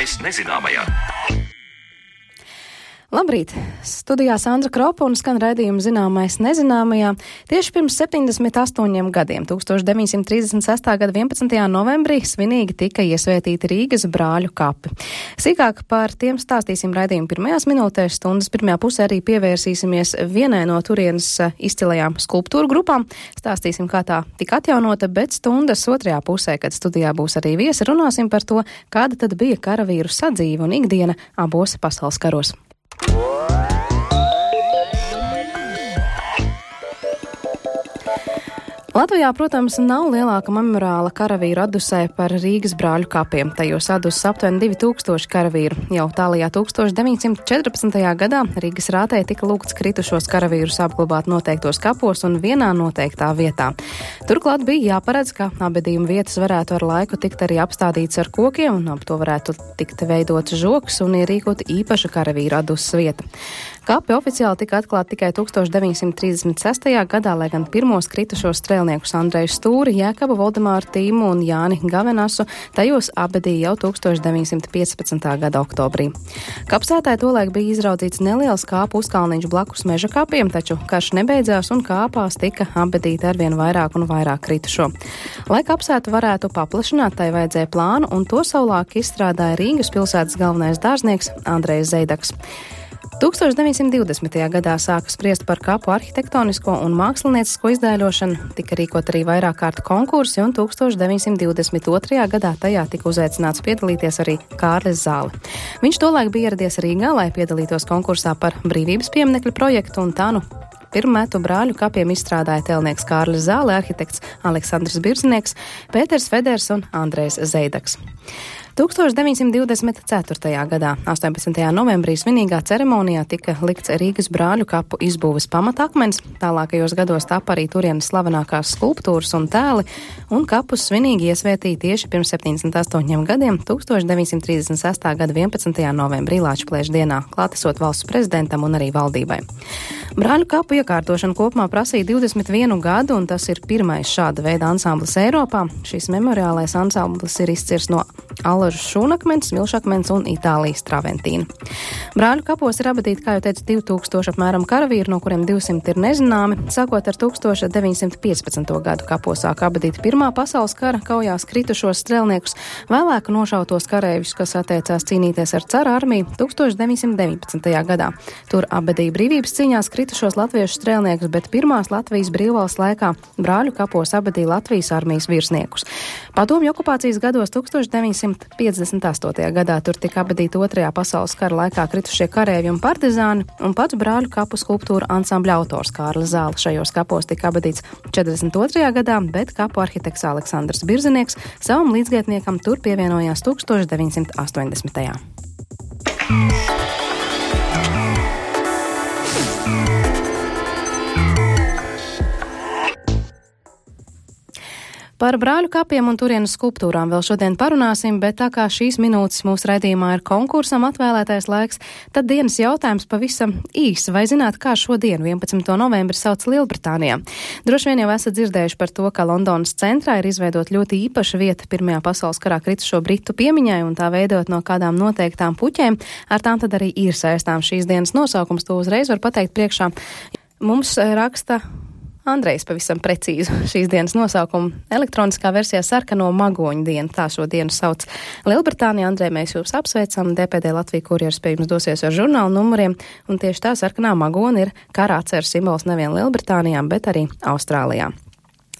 Zināmais nezināmajā. Labrīt! Studijā Sandra Kropa un skan raidījuma zināmais nezināmajā. Tieši pirms 78 gadiem, 1936. gada 11. novembrī, svinīgi tika iesvētīti Rīgas brāļu kapi. Sīkāk par tiem stāstīsim raidījuma pirmajās minūtēs, stundas pirmajā pusē arī pievērsīsimies vienai no turienes eh, izcilajām skulptūru grupām. Stāstīsim, kā tā tika atjaunota, bet stundas otrajā pusē, kad studijā būs arī viesi, runāsim par to, kāda tad bija karavīru sadzīve un ikdiena abos pasaules karos. Whoa. Latvijā, protams, nav lielāka memoriāla karavīru atdusē par Rīgas brāļu kapiem. Tajos atdusas aptuveni 2000 karavīru. Jau tālajā 1914. gadā Rīgas rātē tika lūgts kritušos karavīrus apglabāt noteiktos kapos un vienā noteiktā vietā. Turklāt bija jāparedz, ka abedījuma vietas varētu ar laiku tikt arī apstādīts ar kokiem un ap to varētu tikt veidots žoks un ierīkot īpaša karavīru atdusas vieta. Kapi oficiāli tika atklāti tikai 1936. gadā, lai gan pirmos kritušos strēlniekus Andreju Stūri, Jēkabu Voldemāru Tīmu un Jāni Gavenasu tajos abedīja jau 1915. gada oktobrī. Kapsētāji tolaik bija izraudzīts neliels kāpu uzkalniņš blakus meža kapiem, taču karš nebeidzās un kāpās tika abedīti arvien vairāk un vairāk kritušo. Lai kapsētu varētu paplašināt, tai vajadzēja plānu, un to savulāk izstrādāja Rīgas pilsētas galvenais dārznieks Andrejs Zeidaks. 1920. gadā sāka spriest par kapu arhitektonisko un māksliniecisko izdēļošanu, tika rīkot arī vairāk kārtu konkursi, un 1922. gadā tajā tika uzaicināts piedalīties arī Kārlis Zāle. Viņš tolaik bija ieradies Rīgā, lai piedalītos konkursā par brīvības pieminekļu projektu, un tā nu pirmmetu brāļu kapiem izstrādāja tēlnieks Kārlis Zāle, arhitekts Aleksandrs Birznieks, Pēters Feders un Andrejs Zeidaks. 1924. gadā, 18. novembrī, svinīgā ceremonijā tika likts Rīgas brāļu kapu izbūves pamatakmens. Tālākajos gados tapa arī turienes slavenākās skulptūras un tēli, un kapus svinīgi iesvētīja tieši pirms 78 gadiem, 1936. gada 11. novembrī Lāčplēša dienā, klātesot valsts prezidentam un arī valdībai. Brāļu kapu iekārtošana kopumā prasīja 21 gadu, un tas ir pirmais šāda veida ansamblis Eiropā. Šis memoriālais ansamblis ir izcirs no Alra Rožu šūnakmens, smilšakmens un Itālijas traventīna. Brāļu kapos ir abadīti, kā jau teicu, 2000 apmēram karavīru, no kuriem 200 ir nezināmi. Sākot ar 1915. gadu kapos sāk abadīt Pirmā pasaules kara kaujās kritušos strēlniekus, vēlāk nošautos kareivius, kas atteicās cīnīties ar cara armiju 1919. gadā. Tur abadīja brīvības cīņās kritušos latviešu strēlniekus, bet pirmās Latvijas brīvvalsts laikā brāļu kapos abadīja Latvijas armijas virsniekus. Padomju okupācijas gados 1900 58. gadā tur tika abadīti Otrajā pasaules kara laikā kritušie karēvi un partizāni, un pats brāļu kapu skulptūra ansambļa autors Kārlis Zāle šajos kapos tika abadīts 42. gadā, bet kapu arhitekts Aleksandrs Birzinieks savam līdzgaitniekam tur pievienojās 1980. Par brāļu kapiem un turienes skulptūrām vēl šodien parunāsim, bet tā kā šīs minūtes mūsu raidījumā ir konkursam atvēlētais laiks, tad dienas jautājums pavisam īs. Vai zināt, kā šodien, 11. novembri, sauc Lielbritānijā? Droši vien jau esat dzirdējuši par to, ka Londonas centrā ir izveidot ļoti īpaša vieta Pirmajā pasaules karā kritušo britu piemiņai un tā veidot no kādām noteiktām puķēm. Ar tām tad arī ir saistām šīs dienas nosaukums. To uzreiz var pateikt priekšā. Mums raksta Andrejs pavisam precīzu šīs dienas nosaukumu. Elektroniskā versijā sarkano magoņu dienu, tā šo dienu sauc Lielbritānija. Andrej, mēs jūs apsveicam. DPD Latvija kurjeras pie jums dosies ar žurnālu numuriem, un tieši tā sarkanā magona ir karā ceru simbols nevien Lielbritānijā, bet arī Austrālijā.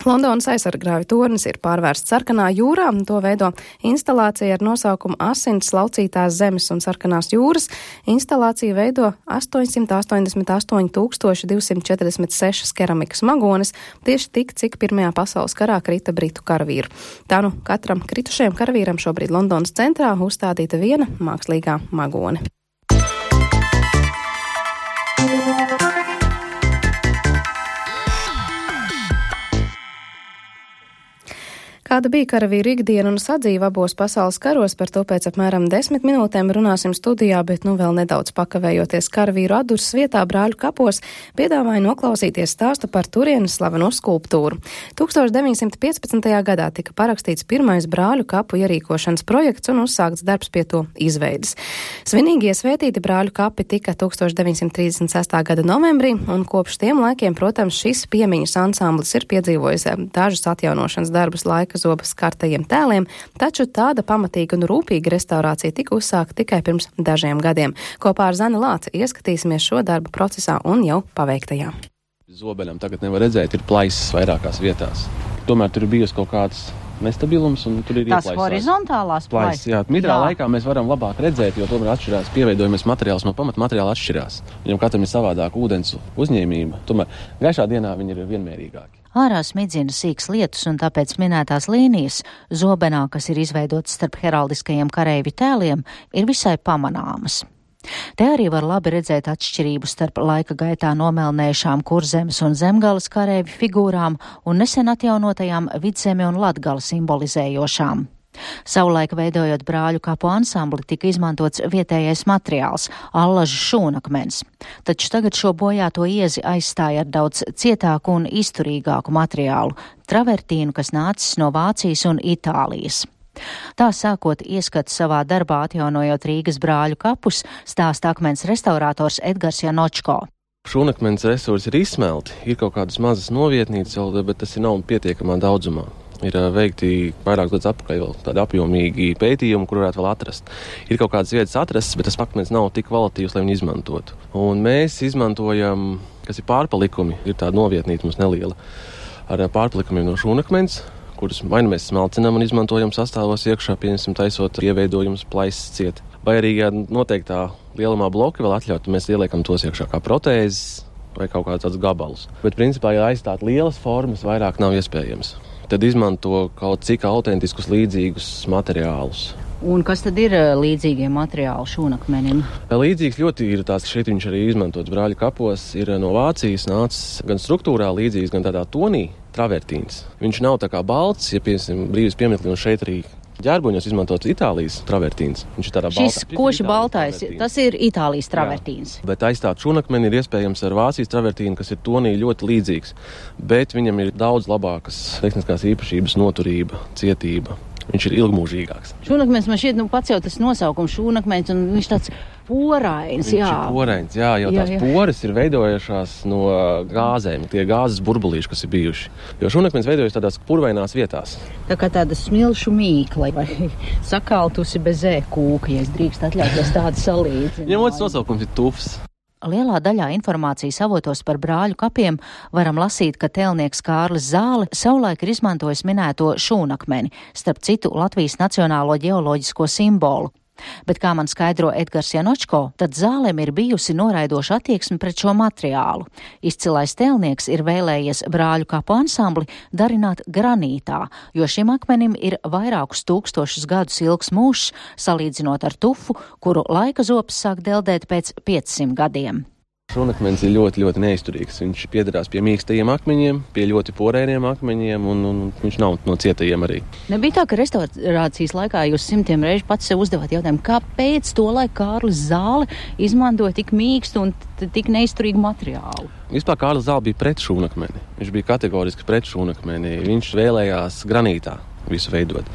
Londonas aizsargāju tornis ir pārvērsts sarkanā jūrā, un to veido instalācija ar nosaukumu Asins laucītās zemes un sarkanās jūras. Instalācija veido 888,246 keramikas magones, tieši tik, cik Pirmajā pasaules karā krita britu karavīru. Tā nu katram kritušajam karavīram šobrīd Londonas centrā uzstādīta viena mākslīgā magone. Kāda bija karavīra ikdiena un sadzīve abos pasaules karos, par to pēc apmēram desmit minūtēm runāsim studijā, bet nu vēl nedaudz pakavējoties karavīru atdurs vietā brāļu kapos, piedāvāja noklausīties stāstu par turienes slaveno skulptūru. 1915. gadā tika parakstīts pirmais brāļu kapu ierīkošanas projekts un uzsākts darbs pie to izveidas. Svinīgie svētīti brāļu kapi tika 1936. gada novembrī, un kopš tiem laikiem, protams, šis piemiņas ansamblis ir piedzīvojis eh, dažus atjaunošanas darbus laika zobas kartajiem tēliem, taču tāda pamatīga un rūpīga restaurācija tika uzsākta tikai pirms dažiem gadiem. Kopā ar Zani Lāci ieskatīsimies šo darbu procesā un jau paveiktajā. Zobenam tagad nevar redzēt, ir plaisas vairākās vietās. Tomēr tur ir bijusi kaut kāds nestabilums, un tur ir tās horizontālās plaisas. Jā, midrā jā. laikā mēs varam labāk redzēt, jo tomēr atšķirās pievienojamies materiāls no pamatmateriāla atšķirās. Viņam katram ir savādāka ūdens uzņēmība, tomēr gaišā dienā viņi ir vienmērīgāki. Ārā smidzina sīks lietus, un tāpēc minētās līnijas, zobenā, kas ir izveidotas starp heraldiskajiem kareivi tēliem, ir visai pamanāmas. Te arī var labi redzēt atšķirību starp laika gaitā nomelnējušām kurzemes un zemgales karēvi figūrām un nesen atjaunotajām vidzemi un latgali simbolizējošām. Savulaik veidojot brāļu kapu ansambli tika izmantots vietējais materiāls - allažu šūnakmens, taču tagad šo bojāto iezi aizstāja ar daudz cietāku un izturīgāku materiālu - travertīnu, kas nācis no Vācijas un Itālijas. Tā sākot ieskatu savā darbā atjaunojot Rīgas brāļu kapus, stāsta akmens restaurators Edgars Janočko. Šūnakmens resursi ir izsmelti, ir kaut kādas mazas novietnīcas, bet tas ir nav pietiekamā daudzumā ir veikti vairākus gadus atpakaļ tādi apjomīgi pētījumi, kur varētu vēl atrast. Ir kaut kādas vietas atrastas, bet tas akmens nav tik kvalitīvs, lai viņu izmantotu. Un mēs izmantojam, kas ir pārpalikumi, ir tāda novietnīca mums neliela ar pārpalikumiem no šūnakmens kurus vai nu mēs smalcinām un izmantojam sastāvos iekšā, piemēram, taisot ieveidojumus, plaisas ciet. Vai arī, ja noteiktā lielumā bloki vēl atļautu, mēs ieliekam tos iekšā kā protēzes vai kaut kādus gabalus. Bet, principā, ja aizstāt lielas formas, vairāk nav iespējams tad izmanto kaut cik autentiskus, līdzīgus materiālus. Un kas tad ir eh, līdzīgie materiāli šūnakmenim? Līdzīgs ļoti ir tās, šeit viņš arī izmantots brāļu kapos, ir no Vācijas nācis gan struktūrā līdzīgs, gan tādā tonī travertīns. Viņš nav tā kā balts, ja piemēram brīvs piemineklis, un šeit arī ģērboņos izmantots Itālijas travertīns. Viņš ir tādā Šis baltā, koši baltais, travertīns. tas ir Itālijas travertīns. Jā, bet aizstāt šūnakmeni ir iespējams ar Vācijas travertīnu, kas ir tonī ļoti līdzīgs, bet viņam ir daudz labākas tehniskās īpašības, noturība, cietība. Viņš ir ilgmūžīgāks. Šūnakmens man šķiet, nu pats jau tas nosaukums šūnakmens, un viņš tāds porains. Jā, porains, jā, jo jā, tās jā. poras ir veidojušās no gāzēm, tie gāzes burbulīši, kas ir bijuši. Jo šūnakmens veidojas tādās purvainās vietās. Tā kā tāda smilšu mīkla vai sakaltusi bez ēkūka, ja es drīkst atļauties tādu salīdzinājumu. Otrs nosaukums ir tufs. Lielā daļā informācijas avotos par brāļu kapiem varam lasīt, ka tēlnieks Kārlis Zāle savulaik ir izmantojis minēto šūnakmeni, starp citu Latvijas nacionālo ģeoloģisko simbolu. Bet, kā man skaidro Edgars Janočko, tad zālēm ir bijusi noraidoša attieksme pret šo materiālu. Izcilais tēlnieks ir vēlējies brāļu kapu ansambli darināt granītā, jo šim akmenim ir vairākus tūkstošus gadus ilgs mūžs, salīdzinot ar tufu, kuru laika zopas sāk deldēt pēc 500 gadiem. Šūnakmens ir ļoti, ļoti neizturīgs. Viņš piedarās pie mīkstajiem akmeņiem, pie ļoti porēniem akmeņiem, un, un viņš nav no cietajiem arī. Nebija tā, ka restaurācijas laikā jūs simtiem reižu pats sev uzdevāt jautājumu, kāpēc to laiku Kārlis Zāle izmantoja tik mīkstu un tik neizturīgu materiālu? Vispār Kārlis Zāle bija pret šūnakmeni. Viņš bija kategoriski pret šūnakmeni. Viņš vēlējās granītā visu veidot.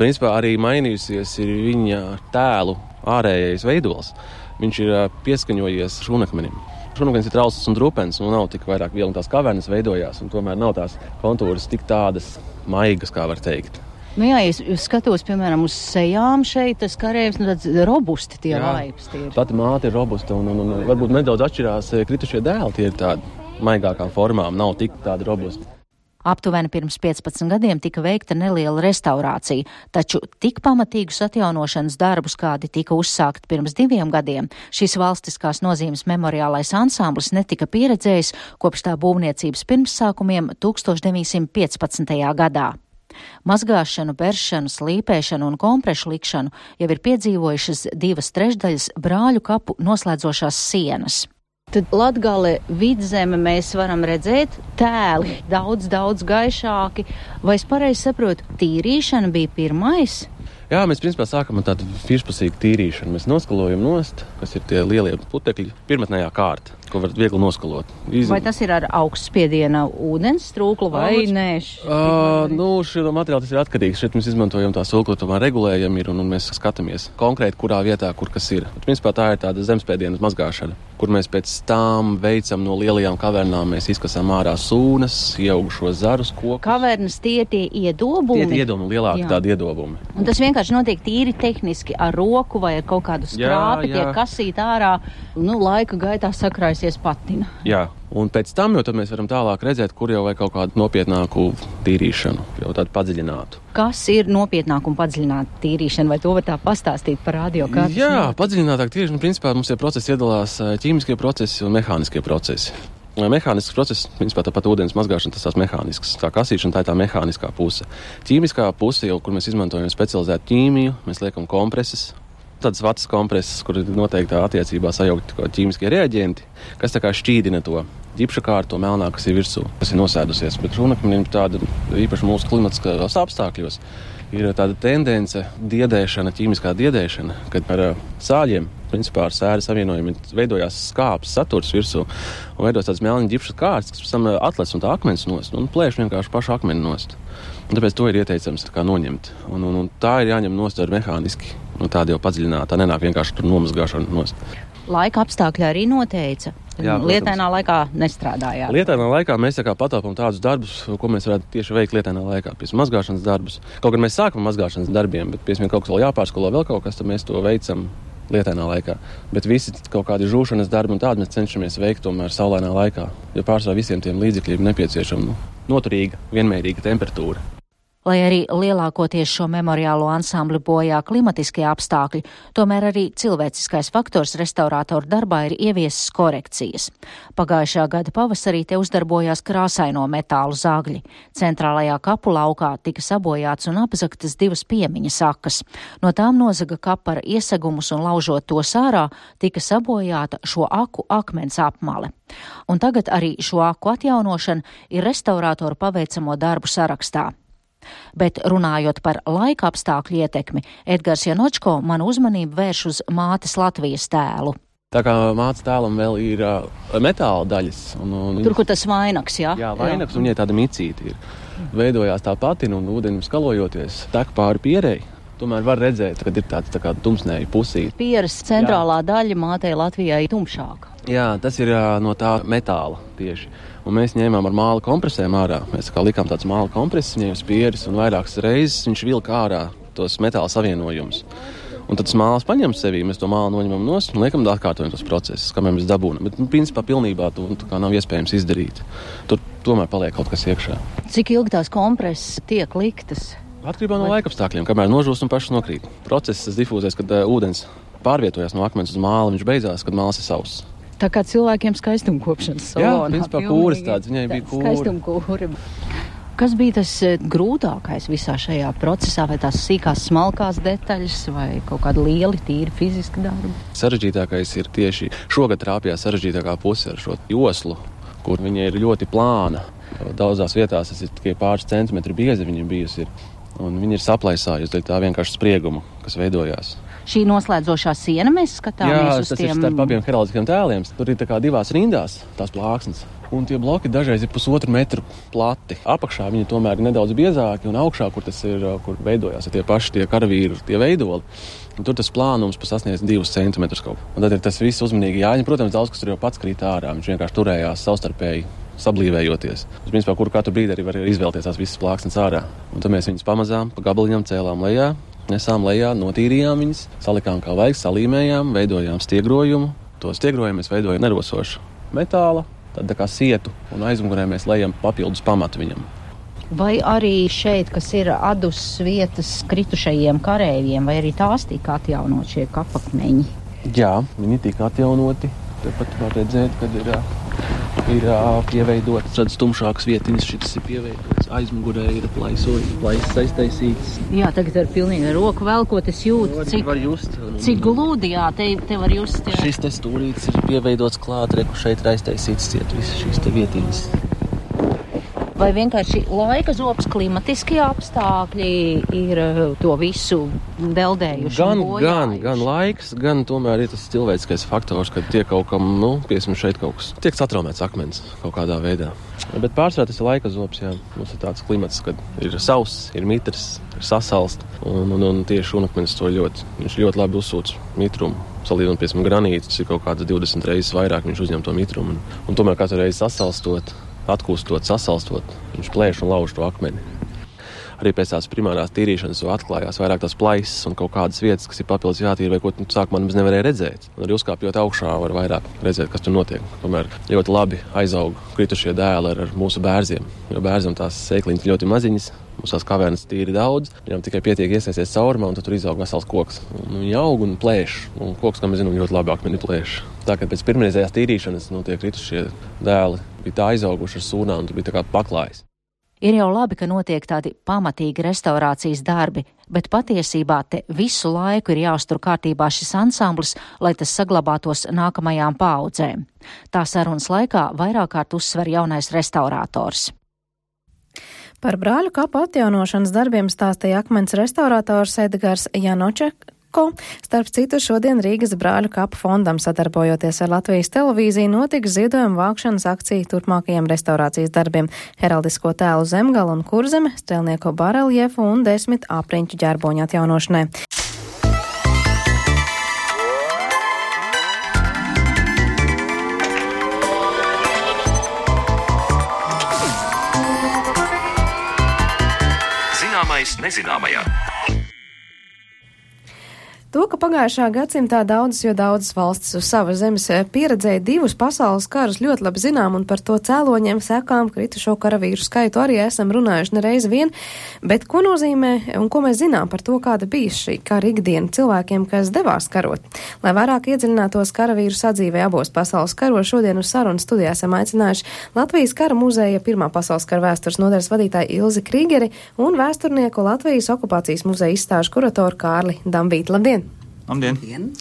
Principā arī mainījusies viņa tēlu ārējais veidols viņš ir pieskaņojies šūnakmenim. Šūnakmenis ir trausls un drupens, un nav tik vairāk viela, un tās kavernas veidojās, un tomēr nav tās kontūras tik tādas maigas, kā var teikt. Nu jā, es, skatos, piemēram, uz sejām šeit, tas karavīrs, nu tāds robusti tie laipsti ir. Pati māte ir robusta, un, un, un varbūt nedaudz atšķirās kritušie dēli, tie ir tādi maigākām formām, nav tik tādi robusti. Aptuveni pirms 15 gadiem tika veikta neliela restaurācija, taču tik pamatīgus atjaunošanas darbus, kādi tika uzsākti pirms diviem gadiem, šīs valstiskās nozīmes memoriālais ansamblis netika pieredzējis kopš tā būvniecības pirmsākumiem 1915. gadā. Mazgāšanu, beršanu, slīpēšanu un komprešu likšanu jau ir piedzīvojušas divas trešdaļas brāļu kapu noslēdzošās sienas. Tad Latgale vidzeme mēs varam redzēt tēli daudz, daudz gaišāki. Vai es pareizi saprotu, tīrīšana bija pirmais? Jā, mēs principā sākam ar tādu virspusīgu tīrīšanu. Mēs noskalojam nost, kas ir tie lielie putekļi, pirmotnējā kārta, ko var viegli noskalot. Izim... Vai tas ir ar augstspiediena ūdens trūklu vai nē? Uh, nu, šī materiāla tas ir atkarīgs. Šeit mēs izmantojam tā sulkotumā regulējumi ir un, un mēs skatāmies konkrēti, kurā vietā, kur kas ir. Bet, principā tā ir tāda zemspēdienas mazgāšana kur mēs pēc tam veicam no lielajām kavernām. Mēs izkasām ārā sūnas, ieaugušos zarus, kokus. Kavernas tie tie iedobumi. Tie ir iedobumi, lielāki jā. tādi iedobumi. Un tas vienkārši notiek tīri tehniski ar roku vai ar kaut kādu skrāpi, tiek kasīt ārā, nu, laika gaitā sakrājusies patina. Jā, Un pēc tam jau mēs varam tālāk redzēt, kur jau vajag kaut kādu nopietnāku tīrīšanu, jau tādu padziļinātu. Kas ir nopietnāka un padziļināta tīrīšana, vai to var tā pastāstīt par radio kārtu? Jā, padziļinātāk tīrīšana, principā mums ir procesi iedalās ķīmiskie procesi un mehāniskie procesi. Mehānisks process, principā tāpat ūdens mazgāšana, tas ir mehānisks. Tā kasīšana, tā ir tā mehāniskā puse. Ķīmiskā puse, jau, kur mēs izmantojam specializētu ķīmiju, mēs liekam kompreses, tādas vats kompreses, kur ir noteiktā attiecībā sajaukti ķīmiskie reaģenti, kas tā kā šķīdina to ģipša kārtu, melnā, kas ir virsū, kas ir nosēdusies. Bet runakmenim tāda īpaši mūsu klimatiskajos apstākļos ir tāda tendence diedēšana, ķīmiskā diedēšana, kad ar sāļiem, principā ar sēru savienojumiem veidojās skāpes saturs virsū un veidojas tāds melns ģipša kārts, kas pēc tam atles un tā akmens nost un plēš vienkārši pašu akmeni nost. Un tāpēc to ir ieteicams noņemt. Un, un, un tā ir jāņem nost ar mehāniski. Nu, tāda jau padziļināta, nenāk vienkārši tur nomazgāšana nost. Laika apstākļi arī noteica. Jā, lietainā laikā nestrādājāt. Lietainā laikā mēs pataupām tādus darbus, ko mēs varētu tieši veikt lietainā laikā. Piemēram, mazgāšanas darbus. Kaut gan mēs sākam mazgāšanas darbiem, bet piemēram, kaut kas vēl jāpārskalo, vēl kaut kas, tad mēs to veicam lietainā laikā. Bet visi kaut kādi žūšanas darbi un tādi mēs cenšamies veikt tomēr saulainā laikā. Jo pārsvarā visiem tiem līdzekļiem nepieciešama noturīga, vienmērīga temperatūra. Lai arī lielākoties šo memoriālo ansambli bojā klimatiskie apstākļi, tomēr arī cilvēciskais faktors restaurātoru darbā ir ieviesis korekcijas. Pagājušā gada pavasarī te uzdarbojās krāsaino metālu zāgļi. Centrālajā kapu laukā tika sabojāts un apzaktas divas piemiņas sakas. No tām nozaga kapara iesegumus un laužot to sārā, tika sabojāta šo aku akmens apmale. Un tagad arī šo aku atjaunošana ir restaurātoru paveicamo darbu sarakstā. Bet runājot par laika apstākļu ietekmi, Edgars Janočko manu uzmanību vērš uz mātes Latvijas tēlu. Tā kā mācīja tēlam vēl ir uh, metāla daļas. Un, un, Tur, kur tas vainags, jā? Jā, vainags, jā. un viņai tāda micīta ir. Veidojās tā pati, un ūdenim skalojoties, tek pāri pierēji. Tomēr var redzēt, ka ir tāds tā kā tumsnēji pusīte. Pieres centrālā jā. daļa mātei Latvijai ir tumšāka. Jā, tas ir uh, no tā metāla tieši un mēs ņēmām ar māla kompresēm ārā. Mēs kā likām tādas māla kompreses, viņiem spieris, un vairākas reizes viņš vilka ārā tos metāla savienojumus. Un tad smālis paņem sevi, mēs to mālu noņemam no un liekam, atkārtojam tos procesus, kamēr mēs dabūjam. Bet, nu, principā, pilnībā to nu, nav iespējams izdarīt. Tur tomēr paliek kaut kas iekšā. Cik ilgi tās kompreses tiek liktas? Atkarībā no laika apstākļiem, kamēr nožūst un pašas nokrīt. Process difūzēs, kad uh, ūdens pārvietojas no akmens uz māli, viņš beidzās, kad māls ir sauss. Tā kā cilvēkiem skaistumkopšanas salonā. Jā, principā kūris tāds, viņai bija kūri. Skaistumkūri. Kas bija tas eh, grūtākais visā šajā procesā, vai tās sīkās, smalkās detaļas, vai kaut kāda liela, tīra fiziska darba? Sarežģītākais ir tieši šogad trāpījās sarežģītākā puse ar šo joslu, kur viņa ir ļoti plāna. Daudzās vietās tas ir tikai pāris centimetri bieza viņa bijusi. Un viņi ir saplaisājusi tā vienkārši sprieguma, kas veidojās šī noslēdzošā siena mēs skatāmies Jā, uz tiem. Abiem heraldiskiem tēliem. Tur ir divās rindās tās plāksnes. Un tie bloki dažreiz ir pusotru metru plati. Apakšā viņi tomēr ir nedaudz biezāki, un augšā, kur tas ir, kur veidojās tie paši tie karavīri, tie veidoli. Un tur tas plānums sasniedz divus centimetrus kaut ko. Tad ir tas viss uzmanīgi jāņem. Protams, daudz kas tur jau pats krīt ārā. Viņš vienkārši turējās savstarpēji sablīvējoties. Uz principā, kuru katru brīdi arī var izvēlēties tās visas plāksnes ārā. Un tad mēs viņus pamazām pa gabaliņam cēlām lejā, nesām lejā, notīrījām viņas, salikām kā vajag, salīmējām, veidojām stiegrojumu. To stiegrojumu mēs veidojam nerosošu metāla, tad kā sietu, un aizmugurē mēs lejam papildus pamatu viņam. Vai arī šeit, kas ir adus vietas kritušajiem kareiviem, vai arī tās tika atjaunot šie kapakmeņi? Jā, viņi tika atjaunoti. Tepat var redzēt, kad ir ir uh, pieveidotas tādas tumšākas vietiņas. Šis ir pieveidots aizmugurē, ir plaisas aiztaisītas. Jā, tagad ar pilnīgi roku velkot, es jūtu, cik, var just, un, cik glūdi, jā, te, te var just. Jā. Šis te stūrītis ir pieveidots klāt, reku šeit ir aiztaisītas ciet visas šīs te vietiņas vai vienkārši laika zobs, klimatiskie apstākļi ir eh, to visu deldējuši? Gan, gan, gan laiks, gan tomēr ir tas cilvēciskais faktors, kad tiek kaut kam, nu, piemēram, šeit kaut kas tiek satraumēts akmens kaut kādā veidā. Bet pārsvarā tas ir laika zobs, jā. Mums ir tāds klimats, kad ir sauss, ir mitrs, ir sasalst, un, un, un tieši unakmens to ļoti, viņš ļoti labi uzsūc mitrumu. Salīdzinot, piemēram, granīts ir kaut kādas 20 reizes vairāk, viņš uzņem to mitrumu. Un, un tomēr katru reizi sasalstot, atkūstot, sasalstot, viņš plēš un lauž to akmeni. Arī pēc tās primārās tīrīšanas atklājās vairāk tās plaisas un kaut kādas vietas, kas ir papildus jātīra, vai ko nu, sākumā nemaz nevarēja redzēt. Un arī uzkāpjot augšā, var vairāk redzēt, kas tur notiek. Tomēr ļoti labi aizaug kritušie dēli ar, ar mūsu bērziem, jo bērzam tās sēkliņas ļoti maziņas, Mums tās kavernas tīri daudz, viņam tikai pietiek iesaisties caurumā, un tur izaug vesels koks. Un viņi aug un plēš. Un koks, kā mēs zinām, ļoti labi akmeni plēš. Tā kā pēc pirmreizējās tīrīšanas nu, kritušie dēli, bija tā aizauguši ar sūnām, un tur bija tā kā paklājs. Ir jau labi, ka notiek tādi pamatīgi restaurācijas darbi, bet patiesībā te visu laiku ir jāuztur kārtībā šis ansamblis, lai tas saglabātos nākamajām paudzēm. Tā sarunas laikā vairāk kārt uzsver jaunais restaurators. Par brāļu kapu atjaunošanas darbiem stāstīja akmens restaurators Edgars Janoček. Ko. Starp citu, šodien Rīgas brāļu kapu fondam sadarbojoties ar Latvijas televīziju notiks ziedojuma vākšanas akcija turpmākajiem restaurācijas darbiem - heraldisko tēlu zemgalu un kurzeme, strēlnieko bareljefu un desmit apriņķu ģerboņu atjaunošanai. Zināmais nezināmajā. To, ka pagājušā gadsimtā daudzas, jo daudzas valstis uz savas zemes eh, pieredzēja divus pasaules karus, ļoti labi zinām, un par to cēloņiem, sekām, kritušo karavīru skaitu arī esam runājuši nereiz vien, bet ko nozīmē un ko mēs zinām par to, kāda bija šī kara ikdiena cilvēkiem, kas devās karot. Lai vairāk iedziļinātos karavīru sadzīvē abos pasaules karos, šodien uz sarunu studijā esam aicinājuši Latvijas kara muzeja Pirmā pasaules kara vēstures nodaļas vadītāju Ilzi Krīgeri un vēsturnieku Latvijas okupācijas muzeja izstāžu kuratoru Kārli Dambīti. Labdien! Labdien!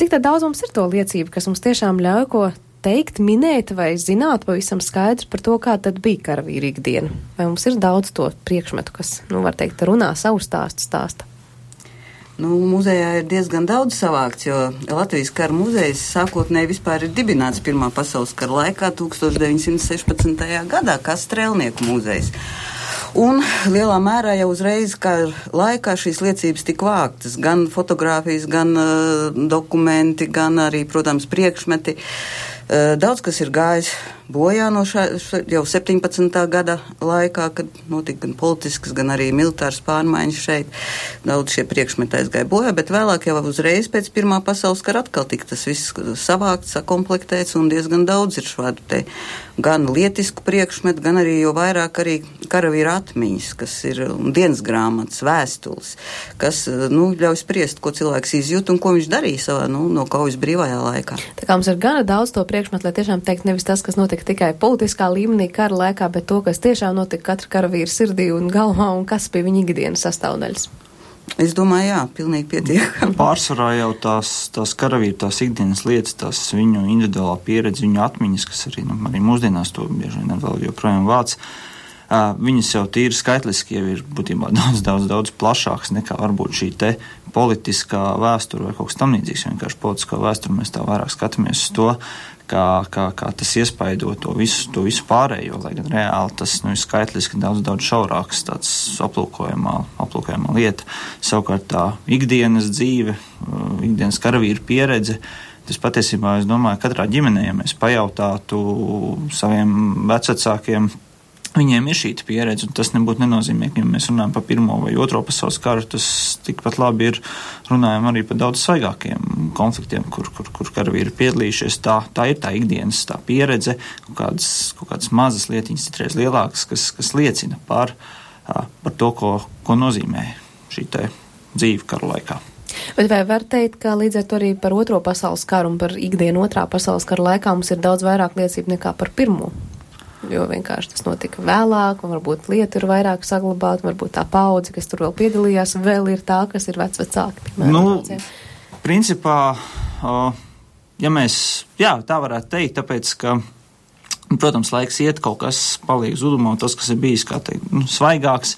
Cik daudz mums ir to liecību, kas mums tiešām ļauj ko teikt, minēt vai zināt pavisam skaidrs par to, kā tad bija karavīra ikdiena? Vai mums ir daudz to priekšmetu, kas, nu, var teikt, runā savu stāstu stāsta? Nu, muzejā ir diezgan daudz savākts, jo Latvijas kara muzejs sākotnēji vispār ir dibināts Pirmā pasaules kara laikā 1916. gadā kā strēlnieku muzejs. Un lielā mērā jau uzreiz, kā laikā šīs liecības tika vāktas, gan fotografijas, gan uh, dokumenti, gan arī, protams, priekšmeti. Uh, daudz kas ir gājis bojā no šā, jau 17. gada laikā, kad notika gan politiskas, gan arī militāras pārmaiņas šeit. Daudz šie priekšmeti aizgāja bojā, bet vēlāk jau uzreiz pēc Pirmā pasaules kara atkal tika tas viss savākts, sakomplektēts un diezgan daudz ir šādu te gan lietisku priekšmetu, gan arī jo vairāk arī karavīra atmiņas, kas ir dienas grāmatas, vēstules, kas, nu, ļauj spriest, ko cilvēks izjūt un ko viņš darīja savā, nu, no kaujas brīvajā laikā. Tā kā mums ir gana daudz to priekšmetu, lai tiešām teikt nevis tas, kas notiek notika tikai politiskā līmenī kara laikā, bet to, kas tiešām notika katra karavīra sirdī un galvā un kas bija viņa ikdienas sastāvdaļas. Es domāju, jā, pilnīgi pietiekami. Pārsvarā jau tās, tās karavīri, tās ikdienas lietas, tās viņu individuālā pieredze, viņu atmiņas, kas arī, nu, arī mūsdienās to bieži vien vēl joprojām vāc. Uh, viņas jau tīri skaitliski jau ir būtībā daudz, daudz, daudz plašākas nekā varbūt šī te politiskā vēsture vai kaut kas tamlīdzīgs. Vienkārši politiskā vēsture mēs tā vairāk skatāmies uz to, kā, kā, kā tas iespaido to visu, to visu pārējo, lai gan reāli tas nu, ir skaitliski daudz, daudz šaurāks tāds aplūkojamā, aplūkojamā lieta. Savukārt tā ikdienas dzīve, uh, ikdienas karavīra pieredze. Tas patiesībā, es domāju, katrā ģimenē, ja mēs pajautātu saviem vecākiem, Viņiem ir šī pieredze, un tas nebūtu nenozīmē, ka ja mēs runājam par Pirmo vai Otro pasaules karu. Tas tikpat labi ir runājam arī par daudz svaigākiem konfliktiem, kur, kur, kur karavīri ir piedalījušies. Tā, tā ir tā ikdienas tā pieredze, kaut kādas, kaut kādas mazas lietiņas, citreiz lielākas, kas, kas liecina par, par to, ko, ko nozīmē šī dzīve karu laikā. Bet vai var teikt, ka līdz ar to arī par otro pasaules karu un par ikdienu otrā pasaules kara laikā mums ir daudz vairāk liecību nekā par pirmo? Jo vienkārši tas notika vēlāk, un varbūt lieta ir vairāk saglabāta, varbūt tā paudze, kas tur vēl piedalījās, vēl ir tā, kas ir vecvecāki. Nu, principā, ja mēs, jā, tā varētu teikt, tāpēc, ka Protams, laiks iet, kaut kas paliek zudumā, tas, kas ir bijis, kā teikt, nu, svaigāks,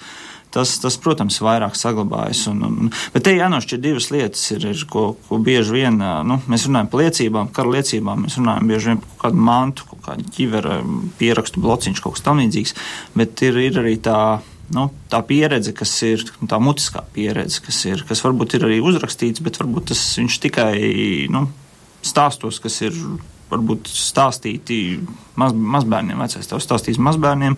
tas, tas, protams, vairāk saglabājas. Un, un, bet te jānošķir divas lietas, ir, ir, ko, ko bieži vien nu, mēs runājam par liecībām, kara liecībām, mēs runājam bieži vien par kādu mantu, kādu ķivera pierakstu blociņš, kaut kas tam līdzīgs, bet ir, ir arī tā. Nu, tā pieredze, kas ir tā mutiskā pieredze, kas, ir, kas varbūt ir arī uzrakstīts, bet varbūt tas viņš tikai nu, stāstos, kas ir varbūt stāstīti maz, mazbērniem, vecais tevs stāstīs mazbērniem,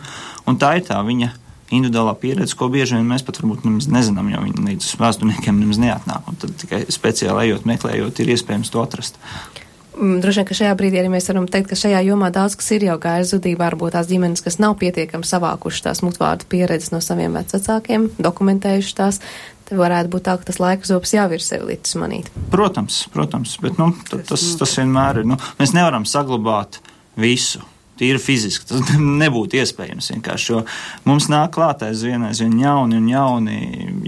tā ir tā viņa individuālā pieredze, ko bieži vien mēs pat varbūt nezinām, jo viņi līdz vēsturniekiem nemaz neatnāk, tad tikai speciāli ejot, meklējot, ir iespējams to atrast. Mm, droši vien, ka šajā brīdī arī mēs varam teikt, ka šajā jomā daudz kas ir jau gājis zudībā, varbūt tās ģimenes, kas nav pietiekami savākuši tās mutvārdu pieredzes no saviem vecākiem, dokumentējuši tās, Te varētu būt tā, ka tas laika zops jau ir sev līdz manīt. Protams, protams, bet nu, tas, tas vienmēr ir. Nu, mēs nevaram saglabāt visu. Tīri fiziski tas nebūtu iespējams vienkārši, jo mums nāk klāt aizvien, aizvien jauni un jauni,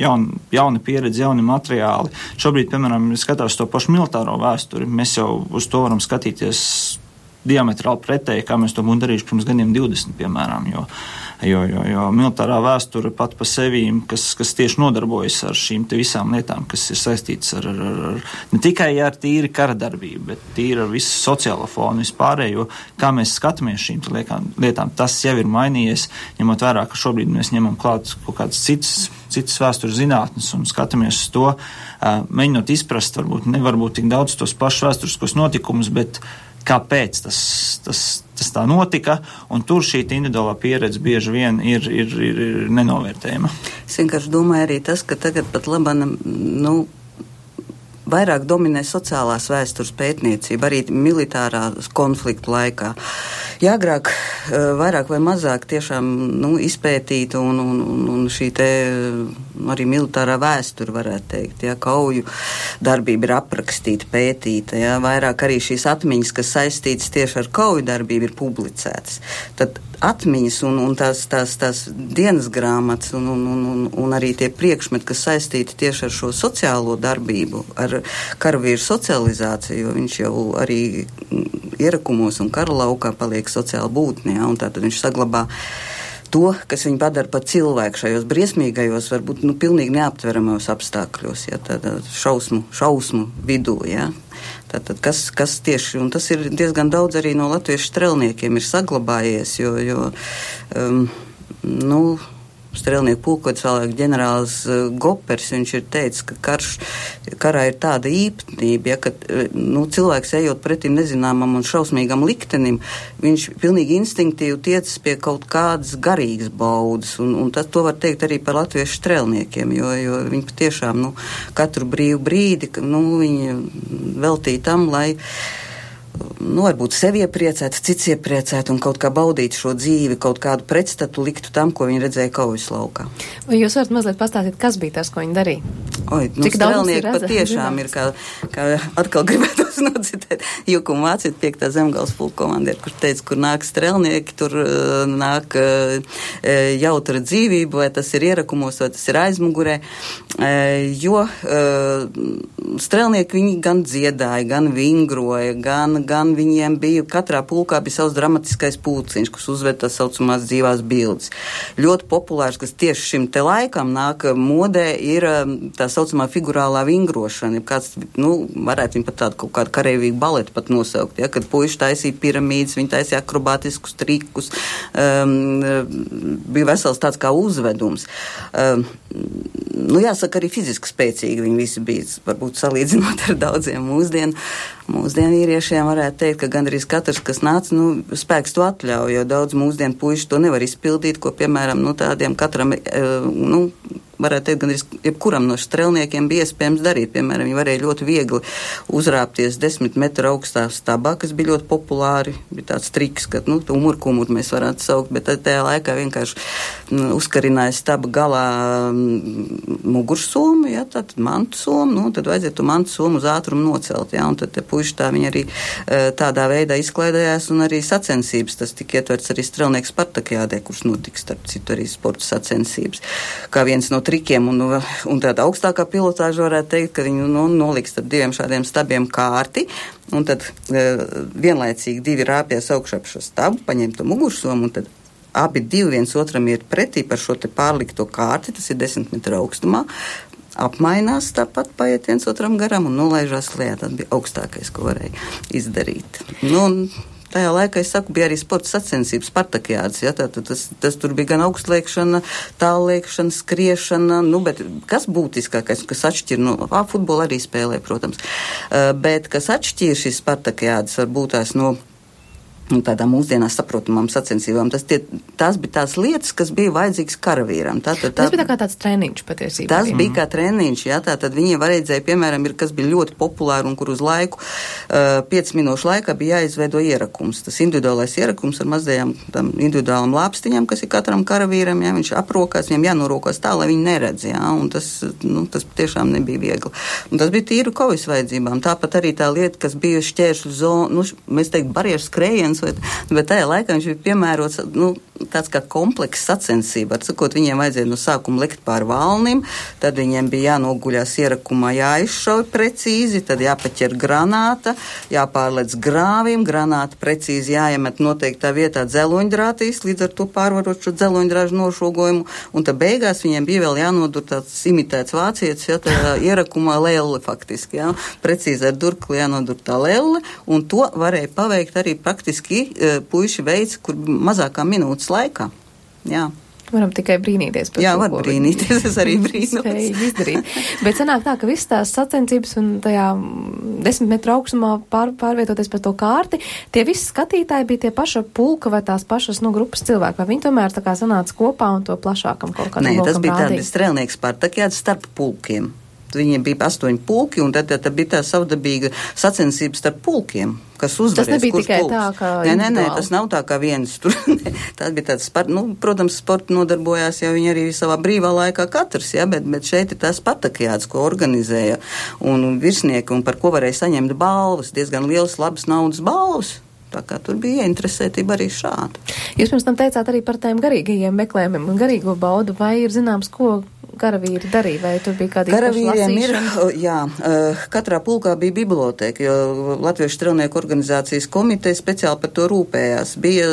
jauni, jauni pieredzi, jauni materiāli. Šobrīd, piemēram, skatās to pašu militāro vēsturi, mēs jau uz to varam skatīties diametrāli pretēji, kā mēs to būtu darījuši pirms gadiem 20, piemēram. Jo, jo, jo, jo. Militārā vēsture pat pa sevi, kas, kas tieši nodarbojas ar šīm visām lietām, kas ir saistītas ar, ar, ar ne tikai ar tīri kara darbību, bet tīri ar visu sociālo fonu vispārējo, kā mēs skatāmies šīm lietām, tas jau ir mainījies, ņemot vērā, ka šobrīd mēs ņemam klāt kaut kādas citas, citas vēstures zinātnes un skatāmies uz to, mēģinot izprast, varbūt nevar būt tik daudz tos pašus vēsturiskos notikumus, bet kāpēc tas, tas, tas tā notika, tur šī individuālā pieredze bieži vien ir, ir, ir, ir nenovērtējama. Es vienkārši domāju arī tas, ka tagad pat labana, nu, vairāk dominē sociālās vēstures pētniecība, arī militārā konfliktu laikā. Jā, agrāk eh, vairāk vai mazāk tiešām nu, izpētīta un, un, un, un šī te arī militārā vēsture, varētu teikt, jā, kauju darbība ir aprakstīta, pētīta, jā, vairāk arī šīs atmiņas, kas saistītas tieši ar kauju darbību, ir publicētas. Tad atmiņas un, un tās, tās, tās dienas grāmatas un, un, un, un, un arī tie priekšmeti, kas saistīti tieši ar šo sociālo darbību, ar karavīru socializāciju, jo viņš jau arī ierakumos un kara laukā paliek sociāli būtnē, un tātad viņš saglabā to, kas viņu padara par cilvēku šajos briesmīgajos, varbūt nu, pilnīgi neaptveramajos apstākļos, ja, tādā šausmu, šausmu vidū. Ja. Tātad, kas, kas tieši, un tas ir diezgan daudz arī no latviešu strelniekiem ir saglabājies, jo, jo um, nu, strēlnieku pulkots vēlāk ģenerālis eh, Gopers, viņš ir teicis, ka karš, karā ir tāda īpatnība, ja, ka eh, nu, cilvēks ejot pretim nezināmam un šausmīgam liktenim, viņš pilnīgi instinktīvi tiecas pie kaut kādas garīgas baudas, un, un tas to var teikt arī par latviešu strēlniekiem, jo, jo viņi patiešām, nu, katru brīvu brīdi, nu, viņi veltīja tam, lai nu, varbūt sevi iepriecēt, cits iepriecēt un kaut kā baudīt šo dzīvi, kaut kādu pretstatu liktu tam, ko viņi redzēja kaujas laukā. Vai jūs varat mazliet pastāstīt, kas bija tas, ko viņi darīja? Oi, nu, Cik strēlnieki patiešām ir, kā, kā atkal gribētu nocitēt, Jukumu Vāciet piektā zemgals pulka komandieru, kur teica, kur nāk strēlnieki, tur uh, nāk uh, jautra dzīvība, vai tas ir ierakumos, vai tas ir aizmugurē, uh, jo strēlnieki viņi gan dziedāja, gan vingroja, gan, gan viņiem bija, katrā pulkā bija savs dramatiskais pulciņš, kas uzved tās saucamās dzīvās bildes. Ļoti populārs, kas tieši šim te laikam nāk modē, ir tā saucamā figurālā vingrošana. Kāds, nu, varētu viņu pat tādu kaut kādu kareivīgu baletu pat nosaukt, ja, kad puiši taisīja piramīdas, viņi taisīja akrobātiskus trikus, um, bija vesels tāds kā uzvedums. Um, nu, jāsaka, arī fiziski spēcīgi viņi visi bija, varbūt salīdzinot ar daudziem mūsdienu. Mūsdienu vīriešiem varētu teikt, ka gandrīz katrs, kas nāca, nu, spēks to atļauj, jo daudz mūsdienu puiši to nevar izpildīt, ko, piemēram, nu, tādiem katram, nu, varētu teikt, gan arī jebkuram no strelniekiem bija iespējams darīt. Piemēram, viņi varēja ļoti viegli uzrāpties desmit metru augstā stabā, kas bija ļoti populāri. Bija tāds triks, ka, nu, umurkumur mēs varētu saukt, bet tajā laikā vienkārši nu, uzkarināja staba galā mm, mugursomu, ja, tad mantu somu, nu, tad vajadzēja to mantu somu uz ātrumu nocelt, ja, un tad te puiši tā viņi arī e, tādā veidā izklaidējās un arī sacensības. Tas tika ietverts arī strelnieks Spartakjādē, kurš notiks, starp citu, arī sporta sacensības. Kā viens no trikiem un, un tāda augstākā pilotāža varētu teikt, ka viņi nu, noliks starp diviem šādiem stabiem kārti. Un tad e, vienlaicīgi divi rāpjas augšā pa šo stabu, paņem to mugursomu un tad abi divi viens otram ir pretī par šo pārlikto kārti, tas ir desmit metru augstumā. Apmainās tāpat, paiet viens otram garām un nolaižās lejā. Tas bija augstākais, ko varēja izdarīt. Nu, Tajā laikā, es saku, bija arī sporta sacensības, Spartakijāds. Ja, tā, tas, tas tur bija gan augstliekšana, tālliekšana, skriešana, nu, bet kas būtiskākais, kas atšķir, nu, futbolu arī spēlē, protams, uh, bet kas atšķir šīs Spartakijādas varbūt tās no. Nu, tādām mūsdienās saprotamām sacensībām. Tas tie, tās bija tās lietas, kas bija vajadzīgas karavīram. Tā, tā, tā, tas bija tā kā tāds treniņš patiesībā. Tas bija kā treniņš, jā, tā tad viņiem vajadzēja, piemēram, ir, kas bija ļoti populāri un kur uz laiku, uh, 5 minūšu laikā bija jāizveido ierakums. Tas individuālais ierakums ar mazajām tam individuālam lāpstiņām, kas ir katram karavīram, jā, viņš aprokās, viņam jānorokās tā, lai viņi neredz, jā, un tas, nu, tas tiešām nebija viegli. Un tas bija tīru kaujas vajadzībām. Tāpat arī tā lieta, kas bija šķēršļu zona, nu, mēs teikt, barjeras skrējiens, bet, bet tajā laikā viņš bija piemērots nu, tāds kā komplekss sacensība. Ar sakot, viņiem vajadzēja no sākuma likt pār valnim, tad viņiem bija jānoguļās ierakumā, jāizšauj precīzi, tad jāpaķer granāta, jāpārlec grāvim, granāta precīzi jāiemet noteiktā vietā dzeloņdrātīs, līdz ar to pārvarot šo dzeloņdrāžu nošogojumu, un tad beigās viņiem bija vēl jānodur tāds imitēts vācietis, ja tā ierakumā lēle faktiski, ja, precīzi ar durkli jānodur tā lēle, un to varēja paveikt arī praktiski lieliski e, puiši veids, kur mazākā minūtes laikā. Jā. Varam tikai brīnīties par to. Jā, var brīnīties, es arī brīnos. Bet sanāk tā, ka viss tās sacensības un tajā desmit metru augstumā pār, pārvietoties pa to kārti, tie visi skatītāji bija tie paša pulka vai tās pašas, nu, grupas cilvēki, vai viņi tomēr tā kā sanāca kopā un to plašākam kaut kādam Nē, tas bija tāds strēlnieks pārtakjāts starp pulkiem. Viņiem bija astoņi pulki, un tad, tad, tad bija tā savdabīga sacensības starp pulkiem kas uzvarēs. Tas nebija tikai pulks. tā, ka. Nē, nē, nē, tas nav tā kā viens tur. tas bija tāds, par, nu, protams, sporta nodarbojās jau viņi arī savā brīvā laikā katrs, ja, bet, bet šeit ir tās patakjāts, ko organizēja un virsnieki un par ko varēja saņemt balvas, diezgan liels labas naudas balvas. Tā kā tur bija ieinteresētība arī šāda. Jūs pirms tam teicāt arī par tiem garīgajiem meklējumiem un garīgo baudu, vai ir zināms, ko karavīri darīja, vai tur bija kāda Karavīriem ir, jā, katrā pulkā bija biblioteka, jo Latviešu strelnieku organizācijas komiteja speciāli par to rūpējās. Bija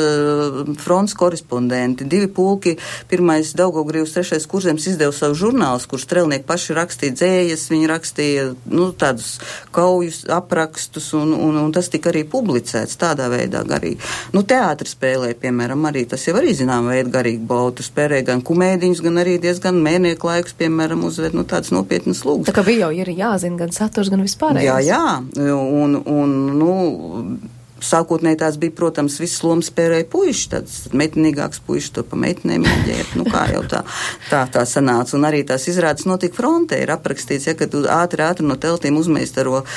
fronts korespondenti, divi pulki, pirmais Daugogrīvs, trešais kurzems izdeva savu žurnālus, kur strelnieki paši rakstīja dzējas, viņi rakstīja, nu, tādus kaujus aprakstus, un, un, un tas tika arī publicēts tādā veidā garīgi. Nu, teātris spēlē, piemēram, arī tas jau arī zinām veidu garīgi bautu, spēlē gan kumēdiņus, gan arī diezgan mēnieku laikus, piemēram, uzved nu, tādas nopietnas lūgas. Tā kā bija jau jāzina gan saturs, gan vispār. Jā, jā, un, un, nu, Sākotnēji tās bija, protams, visas lomas spēlēja puiši, tāds meitenīgāks puiši to pa meitenēm ģērt, nu kā jau tā, tā, tā sanāca. Un arī tās izrādes notika frontē, ir aprakstīts, ja, ka tu ātri, ātri no teltīm uzmeistaro uh,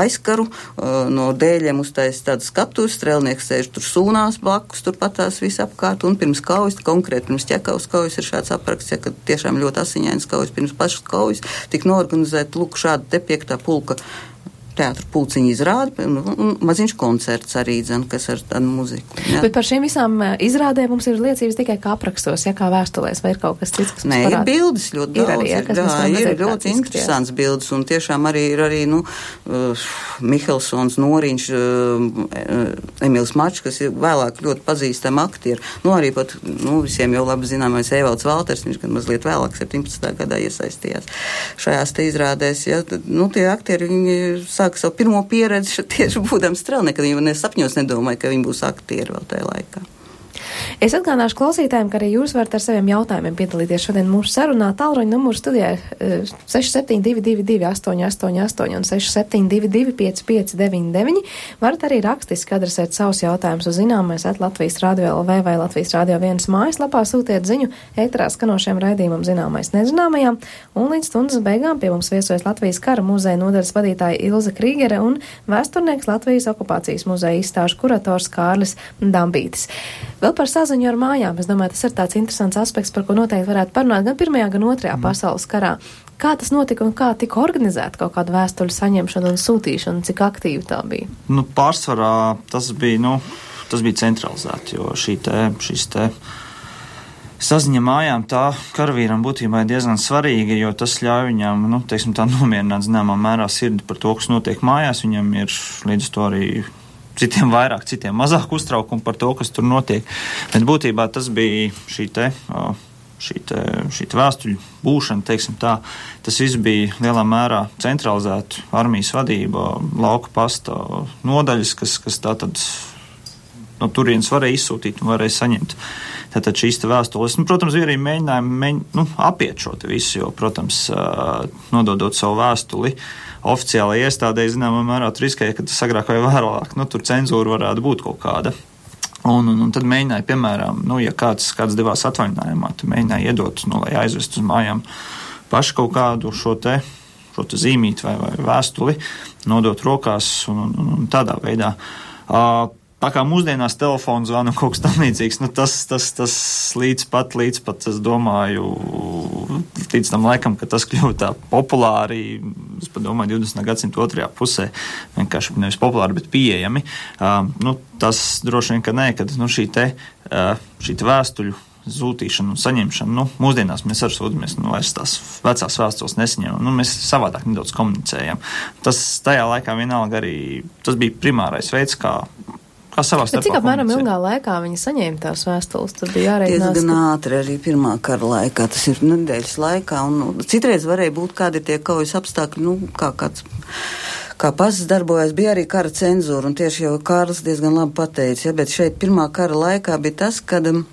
aizkaru, uh, no dēļiem uztais tādu skatu, strēlnieks sēž tur sūnās blakus, tur patās visu apkārt, un pirms kaujas, konkrēti pirms ķekaus kaujas ir šāds apraksts, ja, ka tiešām ļoti asiņains kaujas, pirms pašas kaujas, tik norganizēt, lūk, šāda te piektā pulka teātra pulciņa izrāde un, maziņš koncerts arī, dzen, kas ar tādu muziku. Ja. Bet par šīm visām eh, izrādēm mums ir liecības tikai kā aprakstos, ja kā vēstulēs, vai ir kaut kas cits, kas Nē, ir bildes ļoti ir daudz. Arī, ja, ir, jā, ir ļoti interesants bildes un tiešām arī ir arī, nu, uh, Mihelsons, Noriņš, uh, Emils Mačs, kas ir vēlāk ļoti pazīstami aktieri. Nu, arī pat, nu, visiem jau labi zināmais Evalds Valters, viņš gan mazliet vēlāk 17. gadā iesaistījās šajās te izrādēs. Ja, tad, nu, tie aktieri, viņi sāk sāka savu pirmo pieredzi tieši būdams strēlnieki, kad viņi nesapņos nedomāja, ka viņi būs aktieri vēl tajā laikā. Es atgādināšu klausītājiem, ka arī jūs varat ar saviem jautājumiem piedalīties šodien mūsu sarunā. Tālruņa numurs studijā ir 6722, 888 un 672, 559, varat arī rakstiski adresēt savus jautājumus uz zināmais at Latvijas Rādio LV vai Latvijas Rādio 1 mājaslapā, sūtiet ziņu ētrā skanošiem raidījumam zināmais nezināmajām, un līdz stundas beigām pie mums viesojas Latvijas kara muzeja nodaļas vadītāja Ilza Krīgere un vēsturnieks Latvijas okupācijas muzeja izstāžu kurators Kārlis Dambītis. Vēl par saziņu ar mājām, es domāju, tas ir tāds interesants aspekts, par ko noteikti varētu parunāt gan Pirmajā, gan Otrajā mm. pasaules karā. Kā tas notika un kā tika organizēta kaut kāda vēstuļu saņemšana un sūtīšana, cik aktīva tā bija? Nu, pārsvarā tas bija, nu, tas bija centralizēti, jo šī te, šis te saziņa mājām tā karavīram būtībā ir diezgan svarīga, jo tas ļauj viņam, nu, teiksim, tā nomierināt zināmā mērā sirdi par to, kas notiek mājās. Viņam ir līdz to arī citiem vairāk, citiem mazāk uztraukumu par to, kas tur notiek. Bet būtībā tas bija šī te. Šī, te, šī te vēstuļu būšana, tā, tas viss bija lielā mērā centralizēta armijas vadība, lauka pasta nodaļas, kas, kas tā tad no turienes varēja izsūtīt un varēja saņemt. Tātad šīs vēstules, nu, protams, bija arī mēģinājumi mēģin, nu, apiet šo visu, jo, protams, nododot savu vēstuli, uh, oficiālajai iestādēji zināmā mērā riskēja, ka tas agrāk vai vēlāk nu, tur cenzūra varētu būt kaut kāda. Un, un, un tad mēģināja, piemēram, nu, ja kāds, kāds devās atvaļinājumā, tad mēģināja iedot, nu, lai aizvest uz mājām pašu kaut kādu šo te, šo zīmīti vai, vai vēstuli, nodot rokās un, un, un tādā veidā. Uh, Tā kā mūsdienās telefons zvana kaut kas tamlīdzīgs, nu tas, tas, tas līdz pat, līdz pat, es domāju, līdz tam laikam, ka tas kļuva tā populāri, es padomāju, 20. gadsimta otrajā pusē, vienkārši nevis populāri, bet pieejami. Uh, nu, tas droši vien, ka nē, kad nu, šī te, uh, šī te vēstuļu zūtīšana un saņemšana. Nu, mūsdienās mēs arī sūdzamies, nu, vairs tās vecās vēstules nesaņemam. Nu, mēs savādāk nedaudz komunicējam. Tas tajā laikā vienalga arī tas bija primārais veids, kā kā savā starpā. Cik apmēram ilgā laikā viņi saņēma tās vēstules? Tad bija jāreikinās. Diezgan ka... ātri arī pirmā kara laikā, tas ir nedēļas laikā, un nu, citreiz varēja būt kādi tie kaujas apstākļi, nu, kā kāds kā pasas darbojas, bija arī kara cenzūra, un tieši jau Kārlis diezgan labi pateica, ja, bet šeit pirmā kara laikā bija tas, kad. Um,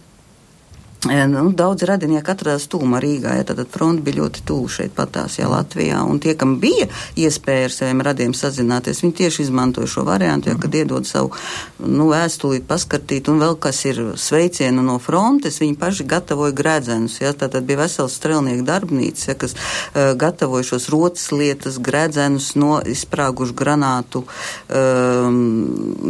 Nu, daudz radinieki atradās tūmā Rīgā, ja tad fronte bija ļoti tuvu šeit patās, ja Latvijā, un tie, kam bija iespēja ar saviem radiem sazināties, viņi tieši izmantoja šo variantu, ja, kad iedod savu, nu, vēstulīt, paskartīt, un vēl kas ir sveicienu no frontes, viņi paši gatavoja gredzenus, ja, tātad bija vesels strelnieku darbnīca, ja, kas uh, gatavoja šos rotas lietas, gredzenus no izsprāgušu granātu um,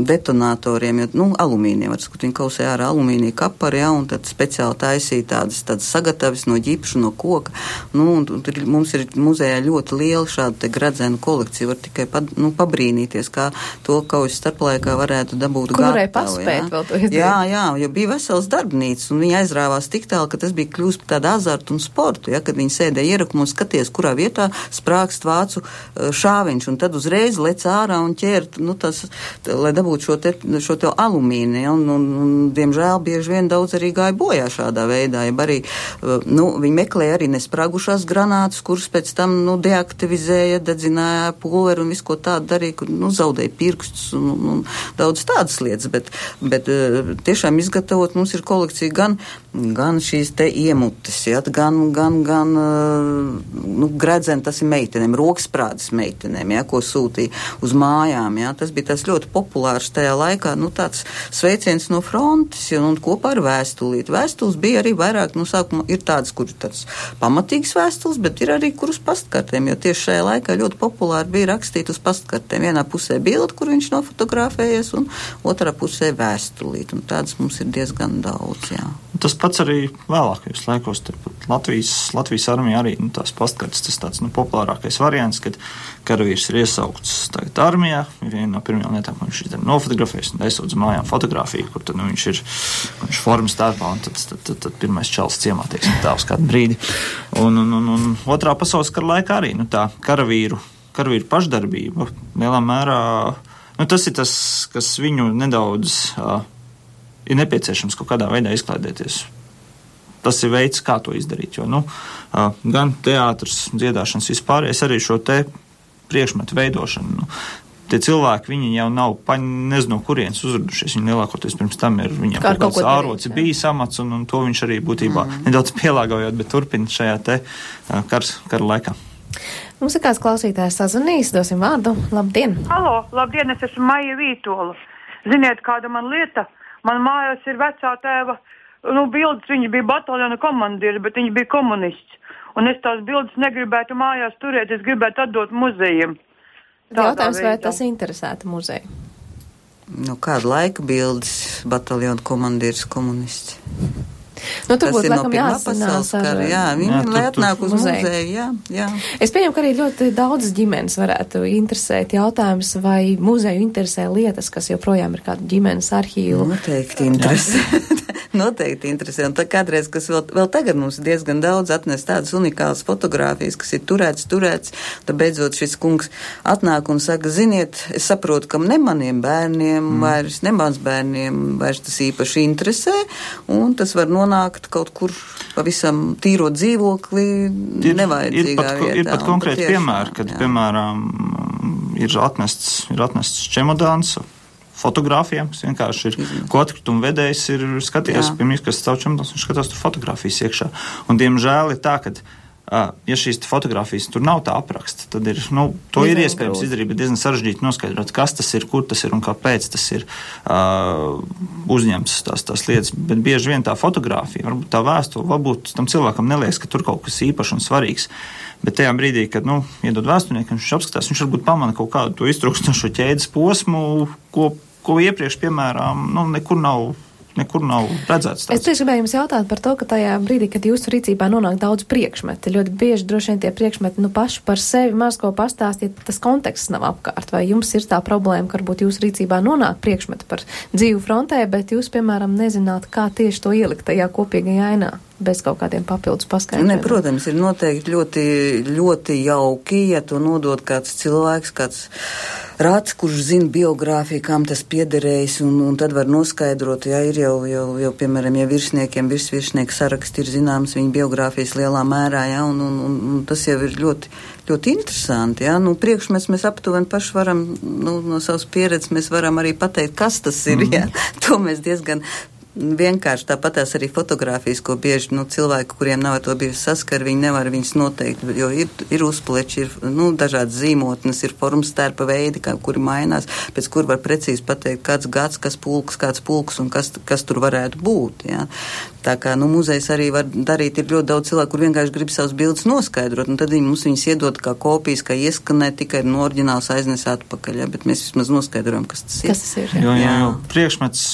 detonatoriem, jo, nu, alumīniem, var sakot, viņi kausē ārā alumīnija kapari, ja, un tad speciāli taisīt tādas, tādas sagatavis no ģipša, no koka. Nu, un, un, tur mums ir muzejā ļoti liela šāda gradzenu kolekcija. Var tikai pad, nu, pabrīnīties, kā to kaujas starplaikā varētu dabūt gatavu. Varēja paspēt jā. vēl to izdarīt. Jā, jā, jo bija vesels darbnīcas, un viņi aizrāvās tik tālu, ka tas bija kļūst par tādu azartu un sportu, ja, kad viņi sēdēja ierakumos, skaties, kurā vietā sprākst vācu eh, šāviņš, un tad uzreiz lec ārā un ķert, nu, tas, lai dabūtu šo te, šo te alumīnu, ja, un, un, un, diemžēl bieži vien daudz arī gāja bojā šādā šādā veidā. Ja arī, uh, nu, viņi meklēja arī nespragušās granātas, kuras pēc tam nu, deaktivizēja, dedzināja pulveru un visu ko tādu darīja, kur nu, zaudēja pirkstus un, un, un daudz tādas lietas. Bet, bet uh, tiešām izgatavot mums ir kolekcija gan, gan šīs te iemutes, ja, gan, gan, gan uh, nu, gredzeni, tas ir meitenēm, roksprādes meitenēm, ja, ko sūtīja uz mājām. Ja. Tas bija tas ļoti populārs tajā laikā, nu, tāds sveiciens no frontes, ja, un kopā ar vēstulīti. Vēstules bija arī vairāk, nu, sākumā ir tādas, kuras tāds pamatīgas vēstules, bet ir arī kuras pastkartēm, jo tieši šajā laikā ļoti populāri bija rakstīt uz pastkartēm. Vienā pusē bildi, kur viņš nofotografējies, un otrā pusē vēstulīt, un tādas mums ir diezgan daudz, jā. Tas pats arī vēlākajos laikos, Latvijas, Latvijas armija arī, nu, tās pastkartes, tas tāds, nu, populārākais variants, kad karavīrs ir iesaukts tagad armijā, ir viena no pirmajām lietām, ko viņš ir nofotografējis, un aizsūdz mājām fotografiju, kur tad, nu, viņš ir, viņš formas un tad, tad, tad tad, pirmais čels ciemā, teiksim, tā uz kādu brīdi. Un, un, un, un otrā pasaules kara laikā arī nu, tā karavīru, karavīru pašdarbība lielā mērā. Nu, tas ir tas, kas viņu nedaudz uh, ir nepieciešams kaut kādā veidā izklaidēties. Tas ir veids, kā to izdarīt. Jo, nu, gan teātris, dziedāšanas vispār, es arī šo te priekšmetu veidošanu. Nu, tie cilvēki, viņi jau nav, pa, nezinu, kurienes uzradušies. Viņi lielākoties pirms tam ir, viņiem Kā kaut kaut kāds āroci darīt, jā. bijis amats, un, un to viņš arī būtībā mm. nedaudz pielāgojot, bet turpina šajā te kars, kara laikā. Mums ir kāds klausītājs sazvanījis, dosim vārdu. Labdien! Halo, labdien, es esmu Maija Vītola. Ziniet, kāda man lieta? Man mājās ir vecā tēva, nu, bildes, viņa bija bataljona komandieris, bet viņš bija komunists. Un es tās bildes negribētu mājās turēt, es gribētu atdot muzejiem. Tādā Jautājums, vai veidā. tas interesētu muzeju? Nu, kāda laika bildes bataljona komandieris komunists? Nu, tur būtu no laikam Pirmā jāsanās ar. kara. Jā, Jā, viņi tur- lai atnāk uz Muzeju. muzeju. Jā, jā. Es pieņemu, ka arī ļoti daudz ģimenes varētu interesēt jautājums, vai muzeju interesē lietas, kas joprojām ir kāda ģimenes arhīva. Noteikti interesē. Noteikti interesē. Un tā kādreiz, kas vēl, vēl tagad mums diezgan daudz atnes tādas unikālas fotogrāfijas, kas ir turēts, turēts, tad beidzot šis kungs atnāk un saka, ziniet, es saprotu, ka ne maniem bērniem, mm. vairs ne mans bērniem vairs tas īpaši interesē, un tas var nonākt kaut kur pavisam tīro dzīvokli, Ir, nevajadzīgā ir pat, vietā. ir pat konkrēti piemēri, kad, jā. piemēram, ir atnests, ir atnests čemodāns. Fotogrāfiem, kas vienkārši ir, ko atkrituma vedējs ir skatījies, Jā. pirms, kas caur čemodāns, viņš skatās tur fotogrāfijas iekšā. Un, diemžēl, ir tā, ka, ja šīs fotogrāfijas tur nav tā apraksta, tad ir, nu, to ir Diezgan iespējams grūti. izdarīt, bet diezgan sarežģīti noskaidrot, kas tas ir, kur tas ir un kāpēc tas ir uh, uzņemts tās, tās lietas. Bet bieži vien tā fotografija, varbūt tā vēstule, varbūt tam cilvēkam neliekas, ka tur kaut kas īpašs un svarīgs. Bet tajā brīdī, kad nu, iedod vēsturniekam, viņš apskatās, viņš varbūt pamana kaut kādu to iztrūkstošo ķēdes posmu, ko, ko iepriekš, piemēram, nu, nekur nav. Nekur nav redzēts. Es tāds. tieši gribēju jums jautāt par to, ka tajā brīdī, kad jūsu rīcībā nonāk daudz priekšmetu, ļoti bieži droši vien tie priekšmeti nu, paši par sevi maz ko pastāstīt, tas konteksts nav apkārt. Vai jums ir tā problēma, ka varbūt jūsu rīcībā nonāk priekšmeti par dzīvu frontē, bet jūs, piemēram, nezināt, kā tieši to ielikt tajā kopīgajā ainā? Bez kaut kādiem papildus Ne, paskaidrojumiem. protams, ir noteikti ļoti, ļoti jauki, ja to nodod kāds cilvēks, kāds rāds, kurš zina biogrāfiju, kam tas piederējis, un, un tad var noskaidrot, ja ir jau, jau, jau piemēram, ja virsniekiem virsvirsnieku saraksti ir zināms viņa biogrāfijas lielā mērā, ja, un, un, un, un tas jau ir ļoti, ļoti interesanti, ja, nu, priekšmets mēs aptuveni paši varam, nu, no savas pieredzes mēs varam arī pateikt, kas tas ir, ja, to mēs diezgan vienkārši tāpatās arī fotografijas, ko bieži nu, cilvēki, kuriem nav ar to bijusi saskara, viņi nevar viņas noteikt, jo ir, ir uzpleči, ir nu, dažādas zīmotnes, ir formas stērpa veidi, kā, kuri mainās, pēc kur var precīzi pateikt, kāds gads, kas pulks, kāds pulks un kas, kas tur varētu būt. Jā. Tā kā nu, muzejs arī var darīt, ir ļoti daudz cilvēku, kur vienkārši grib savus bildes noskaidrot, un tad viņi mums viņus iedod kā kopijas, kā ieskanēt, tikai no oriģināls aiznes atpakaļ, jā, bet mēs vismaz noskaidrojam, kas tas ir. Kas tas ir? jā? Jo, jo, Jā. jo priekšmets,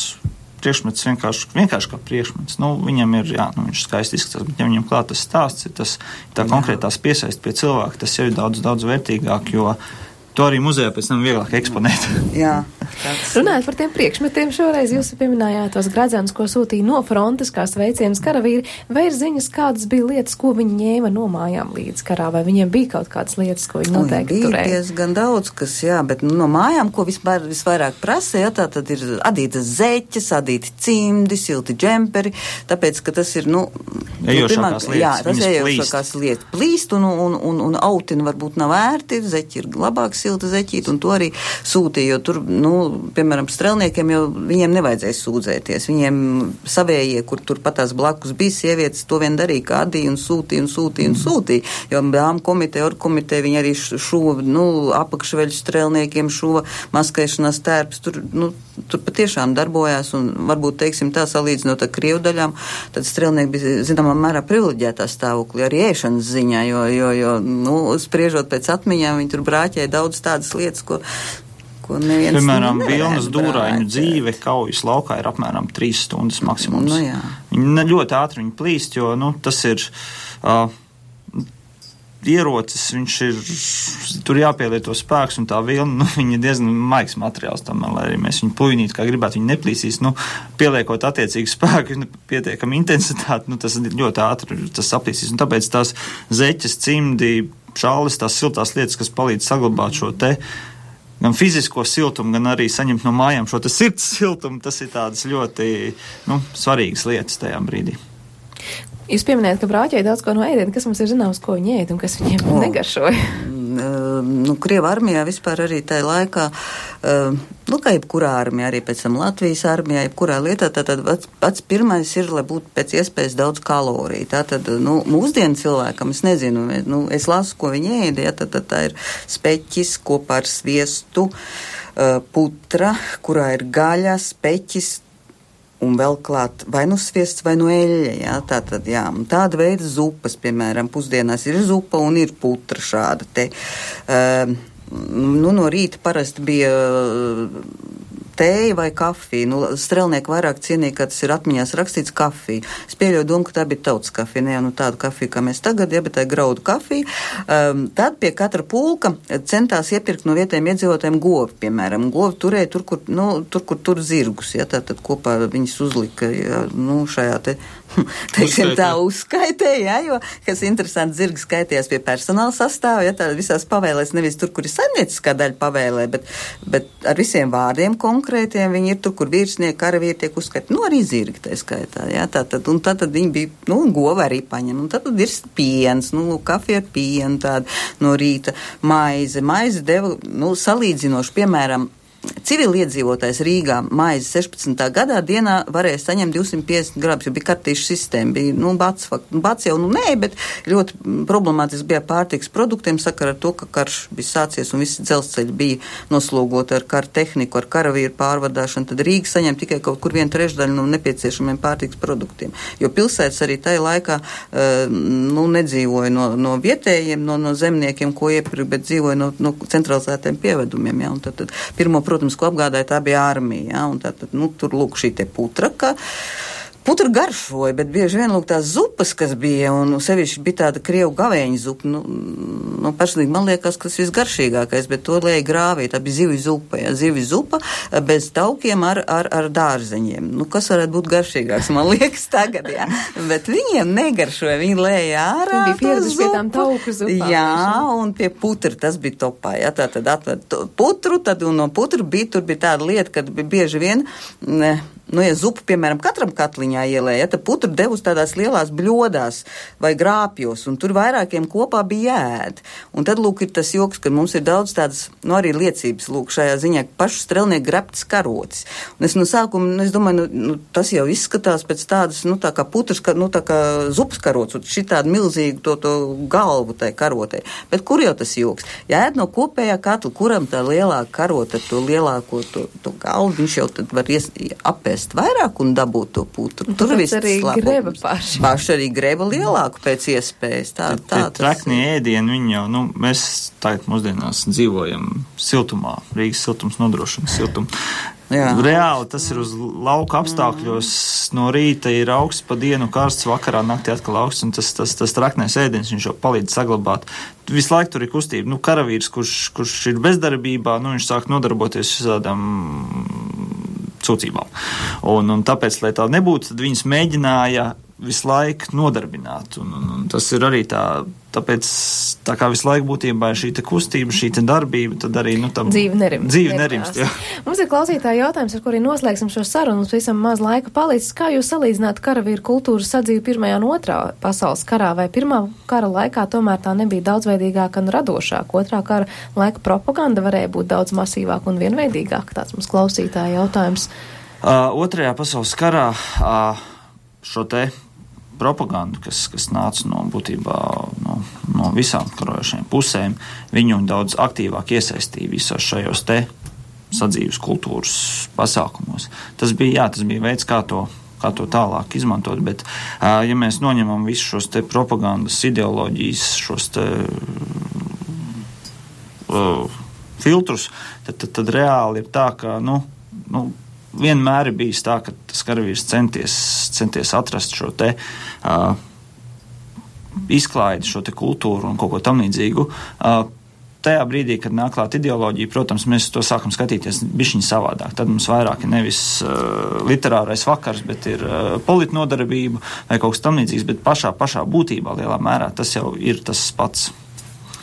priekšmets vienkārši, vienkārši kā priekšmets. Nu, viņam ir, jā, nu, viņš skaisti izskatās, bet ja viņam klāt tas stāsts, tas, tā konkrētās piesaist pie cilvēka, tas jau ir daudz, daudz vērtīgāk, jo to arī muzejā pēc tam vieglāk eksponēt. Jā, tāds. Runājot par tiem priekšmetiem, šoreiz jūs pieminējāt tos gradzenus, ko sūtīja no frontes, kā sveicienus karavīri, vai ir ziņas, kādas bija lietas, ko viņi ņēma no mājām līdz karā, vai viņiem bija kaut kādas lietas, ko viņi noteikti bija turēja? diezgan daudz, kas, jā, bet nu, no mājām, ko vispār visvairāk prasa, jā, tā tad ir adītas zeķes, adīti cimdi, silti džemperi, tāpēc, ka tas ir, nu, Ejošākās pirmā- jā, lietas, tas viņas ejošākās lietas plīst, un, un, un, un autini varbūt nav ērti, zeķi ir labāk silta zeķīt, un to arī sūtīja, jo tur, nu, piemēram, strelniekiem jau viņiem nevajadzēja sūdzēties, viņiem savējie, kur tur patās blakus bija sievietes, to vien darīja, kā adīja un sūtīja un sūtīja un sūtīja, jo dāmu komiteja, or komiteja, viņi arī šuva, nu, apakšveļu strelniekiem šuva maskēšanās tērps, tur, nu, tur patiešām darbojās, un varbūt, teiksim, tā salīdzinot ar Krievu daļām, tad strelnieki bija, zināmā mērā, privileģētā stāvoklī arī ēšanas ziņā, jo, jo, jo, nu, spriežot pēc atmiņām, viņi tur brāķēja daudz tādas lietas, ko, ko neviens Piemēram, Vilnas dūrāņu dzīve kaujas laukā ir apmēram 3 stundas maksimums. Nu jā. Viņi ļoti ātri viņi plīst, jo nu, tas ir. Uh, Ierocis, viņš ir, tur jāpielieto spēks, un tā vilna, nu, ir diezgan maigs materiāls tam, lai arī mēs viņu puinītu, kā gribētu, viņa neplīsīs, nu, pieliekot attiecīgi spēku, pietiekami intensitāti, nu, tas ļoti ātri tas saplīsīs, un tāpēc tās zeķes, cimdi, šālis, tās siltās lietas, kas palīdz saglabāt šo te gan fizisko siltumu, gan arī saņemt no mājām šo sirds siltumu, tas ir tādas ļoti, nu, svarīgas lietas tajā brīdī. Jūs pieminējat, ka brāķēji daudz ko no ēdiena, kas mums ir zināms, ko viņi ēd un kas viņiem O. negaršoja. nu, Krieva armijā vispār arī tajā laikā, nu, kā jebkurā armijā, arī pēc tam Latvijas armijā, jebkurā lietā, tātad pats, pats pirmais ir, lai būtu pēc iespējas daudz kaloriju. Tātad, nu, mūsdienu cilvēkam, es nezinu, nu, es lasu, ko viņi ēda, ja, tad, tad tā ir speķis kopā ar sviestu, putra, kurā ir gaļa, speķis, un vēl klāt vai nu sviests, vai nu eļļa. Jā, tā tad, jā, tāda veida zupas, piemēram, pusdienās ir zupa un ir putra šāda te. Uh, nu, no rīta parasti bija tēja vai kafija. Nu, strelnieki vairāk cienīja, ka tas ir atmiņās rakstīts kafija. Es pieļauju domu, ka tā bija tautas kafija, ne jau nu, tāda kafija, kā mēs tagad, ja, bet tā ir graudu kafija. Um, tad pie katra pulka centās iepirkt no vietējiem iedzīvotājiem govi, piemēram. Govi turēja tur, kur, nu, tur, kur tur zirgus, ja, tā tad kopā viņas uzlika, ja, nu, šajā te teiksim, tā uzskaitē, jā, jo, kas interesanti, zirgi skaitījās pie personāla sastāvā, ja tā visās pavēlēs, nevis tur, kur ir saimnieciskā daļa pavēlē, bet, bet ar visiem vārdiem konkrētiem viņi ir tur, kur virsnieki, karavīri tiek uzskaitīti, nu arī zirgi tā skaitā, jā, tā tad, un tad, tad viņi bija, nu, gova arī paņem, un tad, tad ir piens, nu, kafija ar pienu tādu no rīta, maize, maize deva, nu, salīdzinoši, piemēram, Civiliedzīvotājs Rīgā maizi 16. gadā dienā varēja saņemt 250 grāmatus, jo bija kartīšu sistēma. Bija, nu, bats, bats jau, nu, nē, bet ļoti problemātiski bija pārtiks produktiem sakara ar to, ka karš bija sācies un visi dzelzceļi bija noslogoti ar kara tehniku, ar karavīru pārvadāšanu. Tad Rīga saņem tikai kaut kur vienu trešdaļu no nepieciešamiem pārtiks produktiem. Jo pilsētas arī tajā laikā, uh, nu, nedzīvoja no, no vietējiem, no, no zemniekiem, ko iepirka, bet dzīvoja no, no centralizētiem pievedumiem. Ja? Un tad, tad pirmo protams, ko apgādāja tā bija armija. Ja? Un tad, nu, tur lūk šī putra. Ka, Putra garšoja, bet bieži vien lūk tās zupas, kas bija, un sevišķi bija tāda krievu gavēņa zupa, nu, nu personīgi man liekas, kas visgaršīgākais, bet to lēja grāvī, tā bija zivju zupa, ja, zivju zupa bez taukiem ar, ar, ar dārzeņiem. Nu, kas varētu būt garšīgāks, man liekas tagad, jā, bet viņiem negaršoja, viņi lēja ārā. Viņi bija pieraduši pie tām tauku zupām. Jā, un pie putra tas bija topā, jā, tā tad atved putru, tad un no putra bija, tur bija tāda lieta, kad bija bieži vien, ne, Nu, ja zupu, piemēram, katram katliņā ielēja, tad putru devu tādās lielās bļodās vai grāpjos, un tur vairākiem kopā bija jēd. Un tad, lūk, ir tas joks, ka mums ir daudz tādas, nu, arī liecības, lūk, šajā ziņā, ka pašu strelnieku grabtas karotis. Un es no sākuma, nu, es domāju, nu, nu, tas jau izskatās pēc tādas, nu, tā kā putras, nu, tā kā zupas karots, un šī tāda milzīga to, to galvu tai karotei. Bet kur jau tas joks? Jēd no kopējā katla, kuram tā lielāka karota, to lielāko to, to galvu, viņš jau tad var ies, apēst ēst vairāk un dabūt to putru. Tur viss arī slabums. greba paši. Paši arī greba lielāku pēc iespējas. Tā, tā, tā. Traknie ēdieni, viņi jau, nu, mēs tagad mūsdienās dzīvojam siltumā. Rīgas siltums nodrošina siltumu. Jā. Reāli tas ir uz lauka apstākļos. No rīta ir augsts, pa dienu karsts, vakarā naktī atkal augsts, un tas, tas, tas traknēs ēdiens viņš jau palīdz saglabāt. Visu laiku tur ir kustība. Nu, karavīrs, kurš, kurš ir bezdarbībā, nu, viņš sāk nodarboties visādām sūdzībām. Un, un tāpēc, lai tā nebūtu, tad viņas mēģināja visu laiku nodarbināt. Un, un, un tas ir arī tā, tāpēc, tā kā visu laiku būtībā ir šī kustība, šī darbība, tad arī nu, tam dzīve nerimst. Dzīve nerimst jā. Mums ir klausītāji jautājums, ar kuriem noslēgsim šo sarunu. Mums visam maz laika palicis. Kā jūs salīdzināt karavīru kultūras sadzīvi Pirmajā un Otrā pasaules karā? Vai Pirmā kara laikā tomēr tā nebija daudzveidīgāka un radošāka? Otrā kara laika propaganda varēja būt daudz masīvāka un vienveidīgāka? Tāds mums klausītāja jautājums. Uh, otrajā pasaules karā uh, šo te propagandu, kas, kas nāca no būtībā no, no visām karojošajām pusēm, viņu daudz aktīvāk iesaistīja visos šajos te sadzīves kultūras pasākumos. Tas bija, jā, tas bija veids, kā to kā to tālāk izmantot. Bet, ja mēs noņemam visus šos propagandas, ideoloģijas, šos te, uh, filtrus, tad, tad, tad reāli ir tā, ka nu, nu, vienmēr ir bijis tā, ka tas karavīrs centies, centies atrast šo te. Uh, Izklaidi šo kultūru un kaut ko tamlīdzīgu. Uh, tajā brīdī, kad nāk klāt ideoloģija, protams, mēs to sākam skatīties bišķiņi savādāk. Tad mums vairāk ir nevis uh, literārais vakars, bet ir uh, politnodarbība vai kaut kas tamlīdzīgs, bet pašā, pašā būtībā lielā mērā tas jau ir tas pats.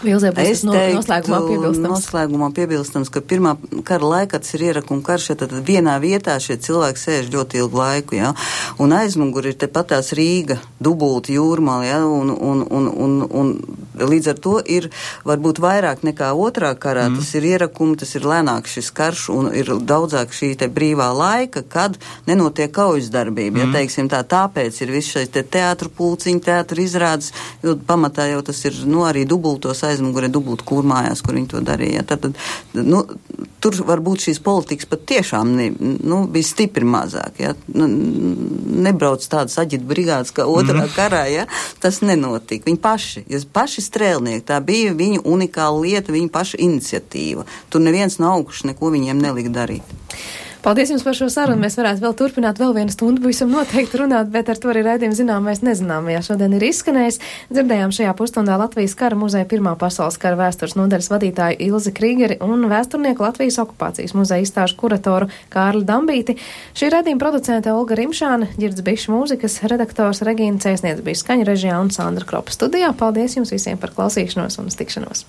Vilzē būs Es no, teiktu, noslēgumā piebilstams. noslēgumā piebilstams, ka pirmā kara laikā tas ir ierakuma karš, ja tad vienā vietā šie cilvēki sēž ļoti ilgu laiku, jā, un aizmugur ir tepat tās Rīga, dubulti jūrmāli, jā, un, un, un, un, un līdz ar to ir varbūt vairāk nekā otrā karā, mm. tas ir ierakumi, tas ir lēnāk šis karš, un ir daudzāk šī te brīvā laika, kad nenotiek kaujas darbība, mm. ja teiksim tā, tāpēc ir viss šeit te teātru pulciņi, teātru izrādes, jo pamatā jau tas ir, nu, arī dubultos aizmugurē dubult kūrmājās, kur viņi to darīja. Tad, nu, tur varbūt šīs politikas pat tiešām ne, nu, bija stipri mazāk. Ja? Nu, nebrauc tādas aģita brigādes kā otrā mm. karā, ja? tas nenotika. Viņi paši, jūs paši strēlnieki, tā bija viņu unikāla lieta, viņu paša iniciatīva. Tur neviens no augšas neko viņiem nelika darīt. Paldies jums par šo sarunu. Mēs varētu vēl turpināt vēl vienu stundu, visam noteikti runāt, bet ar to arī raidījuma zināmais nezināmajā šodien ir izskanējis. Dzirdējām šajā pusstundā Latvijas kara muzeja Pirmā pasaules kara vēstures nodaļas vadītāju Ilzi Krīgeri un vēsturnieku Latvijas okupācijas muzeja izstāžu kuratoru Kārli Dambīti. Šī raidījuma producente Olga Rimšāna, ģirds bišu mūzikas redaktors Regīna Cēsniec bija skaņa režijā un Sandra Kropa studijā. Paldies jums visiem par klausīšanos un tikšanos!